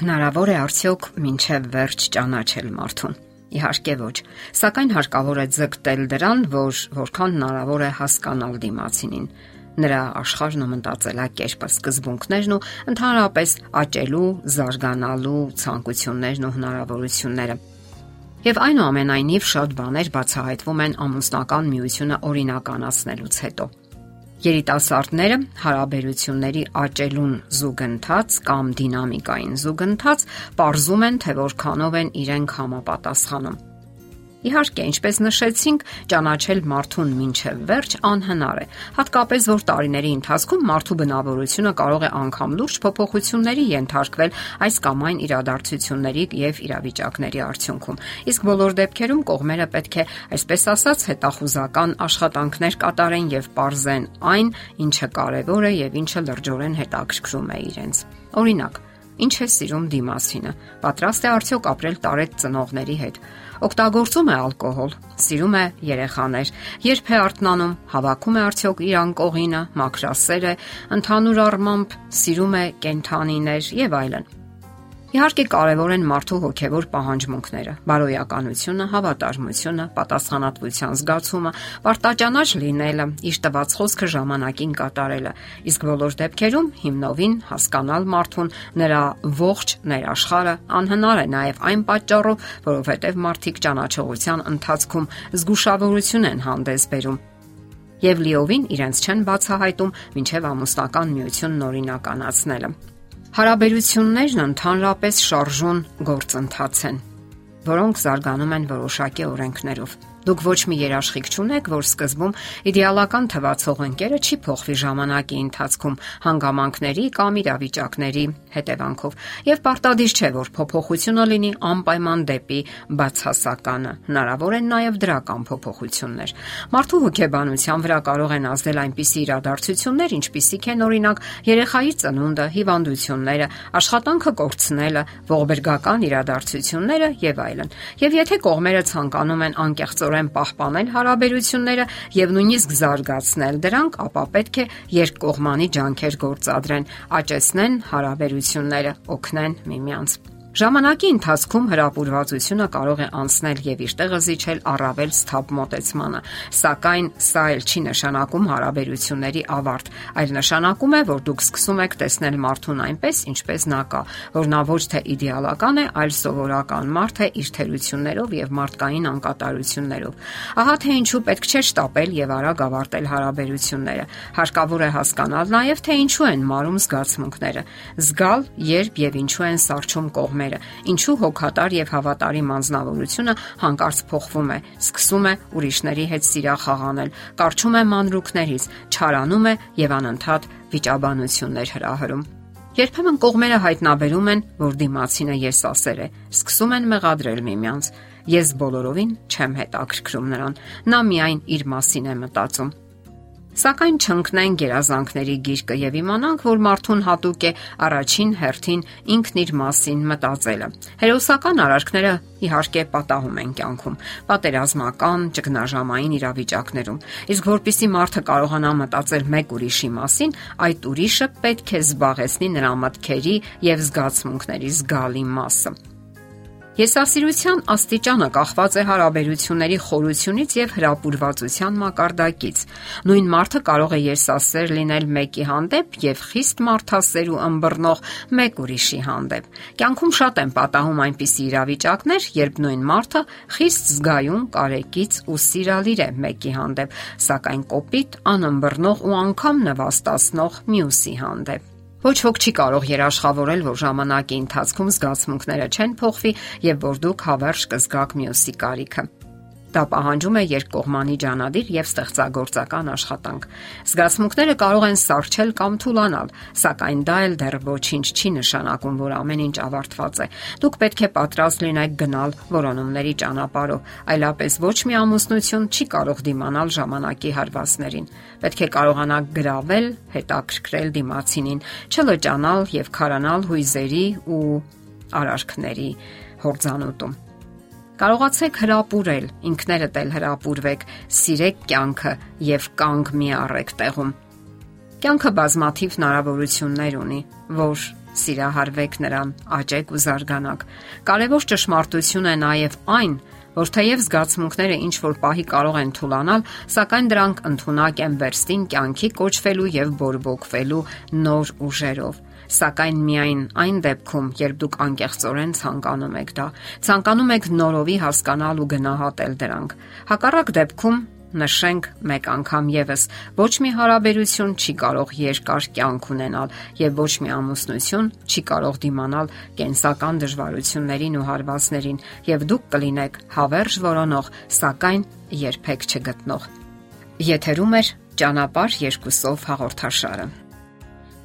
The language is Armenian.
Հնարավոր է արդյոք մինչև վերջ ճանաչել մարդուն։ Իհարկե ոչ, սակայն հարկավոր է ձգտել դրան, որ որքան հնարավոր է հասկանալ դիմացինին, նրա աշխարհն ու մտածելակերպը, սկզբունքներն ու ընդհանրապես աճելու, զարգանալու ցանկություններն ու հնարավորությունները։ Եվ այնուամենայնիվ շատ բաներ բացահայտվում են ամուսնական միությունը օրինականացնելուց հետո։ Երիտասարդները հարաբերությունների աճելուն զուգընթաց կամ դինամիկային զուգընթաց ողրզում են, թե որքանով են իրենք համապատասխանում։ Իհարկե, ինչպես նշեցինք, ճանաչել մարդուն մինչև վերջ անհնար է, հատկապես որ տարիների ընթացքում մարդու բնավորությունը կարող է անգամ լուրջ փոփոխությունների ենթարկվել այս կամ այն իրադարձությունների եւ իրավիճակների արդյունքում։ Իսկ բոլոր դեպքերում կողմերը պետք է, այսպես ասած, հետախուզական աշխատանքներ կատարեն եւ ողրզեն այն, ինչը կարեւոր է եւ ինչը լրջորեն հետաքրքրում է իրենց։ Օրինակ, Ինչ է սիրում դիմասինը։ Պատրաստ է արդյոք ապրել տարեց ծնողների հետ։ Օգտագործում է ալկոհոլ, սիրում է երեխաներ, երբ է արթնանում, հավաքում է արդյոք իր անկողինը, մաքրասեր է, ընդհանուր առմամբ սիրում է կենթանիներ եւ այլն։ Իհարկե կարևոր են մարդու հոգևոր պահանջմունքները՝ բարոյականությունը, հավատարմությունը, պատասխանատվության զգացումը, պարտաճանաչ լինելը, իր տված խոսքը ժամանակին կատարելը, իսկ բոլոր դեպքերում հիմնովին հասկանալ մարդուն, նրա ողջ ներաշխարը անհնար է նաև այն պատճառով, որովհետև մարդիկ ճանաչողության ընթացքում զգուշավորություն են հանդես բերում եւ լիովին իրենց չեն բացահայտում մինչեւ ամուսնական միությունն օրինականացնելը։ Հարաբերություններն ընդհանրապես շարժուն գործընթաց են, որոնք զարգանում են որոշակի օրենքներով։ Դուք ոչ մի երաշխիք չունեք, որ սկզբում իդեալական թվացող ընկերը չի փոխվի ժամանակի ընթացքում հանգամանքների կամ իրավիճակների հետևանքով, եւ պարտադիր չէ, որ փոփոխությունը լինի անպայման դեպի բացասականը։ Հնարավոր են նաեւ դրական փոփոխություններ։ Մարդու հոգեբանության վրա կարող են ազդել այնպիսի իրադարձություններ, ինչպիսիք են օրինակ երեխայի ծնունդը, հիվանդությունները, աշխատանքը կորցնելը, ողբերգական իրադարձությունները եւ այլն։ Եվ եթե կողմերը ցանկանում են անկեղծ կարծորեն պահպանել հարաբերությունները եւ նույնիսկ զարգացնել դրանք, ապա պետք է երկկողմանի ջանքեր գործադրեն, աճեցնեն հարաբերությունները, օգնեն միմյանց։ Ժամանակի ընթացքում հրապուրվածությունը կարող է անցնել եւ իր տեղը զիջել առավել սթափ մոտեցմանը, սակայն սա էլ չի նշանակում հարաբերությունների ավարտ, այլ նշանակում է, որ դուք սկսում եք տեսնել մարդուն այնպես, ինչպես նա կա, որ նա ոչ թե իդեալական է, այլ սովորական մարդ է իր թերություններով եւ մարդկային անկատարություններով։ Ահա թե ինչու պետք չէ շտապել եւ արագ ավարտել հարաբերությունները։ Հարկավոր է հասկանալ նաեւ թե ինչու են մարում զգացմունքները, զգալ, երբ եւ ինչու են սարճում կողմ կողմերը, ինչու հոգատար եւ հավատարիմ անznավորությունը հանկարծ փոխվում է, սկսում է ուրիշների հետ սիրախաղանել, կարճում է մանրուքներից, չարանում է եւ անընդհատ վիճաբանություններ հրահրում։ Երբեմն կողմերը հայտնաբերում են, որ դիմացինը եսասեր է, սկսում են մեղադրել միմյանց։ Ես բոլորովին չեմ հետաքրքրում նրան։ Նա միայն իր մասին է մտածում։ Սակայն չընկնեն գերազանքների գիրկը եւ իմանանք, որ մարդուն հատուկ է առաջին հերթին ինքն իր մասին մտածելը։ Հերոսական արարքները իհարկե պատահում են կյանքում, պատերազմական, ճգնաժամային իրավիճակներում։ Իսկ որpիսի մարդը կարողանա մտածել մեկ ուրիշի մասին, այդ ուրիշը պետք է զբաղեցնի նրա մտքերի եւ զգացմունքների զգալի մասը։ Եսասիրության աստիճանը կախված է հարաբերությունների խորությունից եւ հրապուրվածության մակարդակից։ Նույն մարդը կարող է եսասեր լինել մեկի հանդեպ եւ խիստ մարդասեր ու ըմբռնող մեկ ուրիշի հանդեպ։ Կյանքում շատ են պատահում այնպիսի իրավիճակներ, երբ նույն մարդը խիստ զգայուն, կարեկից ու սիրալիր է մեկի հանդեպ, սակայն կոպիտ, անըմբռնող ու անգամ նվաստացնող մյուսի հանդեպ։ Ոչ ոք չի կարող երաշխավորել, որ ժամանակի ընթացքում զգացմունքները չեն փոխվի եւ որ դուք հավերժ կզգաք մյուսի կարիքը։ Դա պահանջում է երկկողմանի ջանադիր եւ ստեղծագործական աշխատանք։ Զգացմունքները կարող են սարչել կամ թուլանալ, սակայն դա էլ դեռ ոչինչ չի նշանակում, որ ամեն ինչ ավարտված է։ Դուք պետք է պատրաստ լինեք գնալ որոնումների ճանապարհով, այլապես ոչ մի ամուսնություն չի կարող դիմանալ ժամանակի հարվածներին։ Պետք է կարողանաք գրավել, հետաքրքրել դիմացինին, չլճանալ եւ քարանալ հույզերի ու արարքների հորձանուտում Կարողացեք հրապուրել, ինքներդ էլ հրապուրվեք, սիրեք կյանքը եւ կանգ մի առեք տեղում։ Կյանքը բազմաթիվ հնարավորություններ ունի, որ սիրահարվեք նրան, աճեք ու զարգանաք։ Կարևոր ճշմարտություն է նաև այն, որ թեև զգացմունքները ինչ որ պահի կարող են թուլանալ, սակայն դրանք ընդունակ են վերստին կյանքի կոչվելու եւ բորբոքվելու նոր ուժերով սակայն միայն այն դեպքում, երբ դուք անկեղծորեն ցանկանում եք դա, ցանկանում եք նորովի հասկանալ ու գնահատել դրանք։ Հակառակ դեպքում նշենք մեկ անգամ եւս ոչ մի հարաբերություն չի կարող երկար կյանք ունենալ եւ ոչ մի ամուսնություն չի կարող դիմանալ կենսական դժվարություններին ու հարվածներին եւ դուք կլինեք հավերժ որոնող, սակայն երբեք չգտնող։ Եթերում է ճանապարհ երկուսով հաղորդաշարը։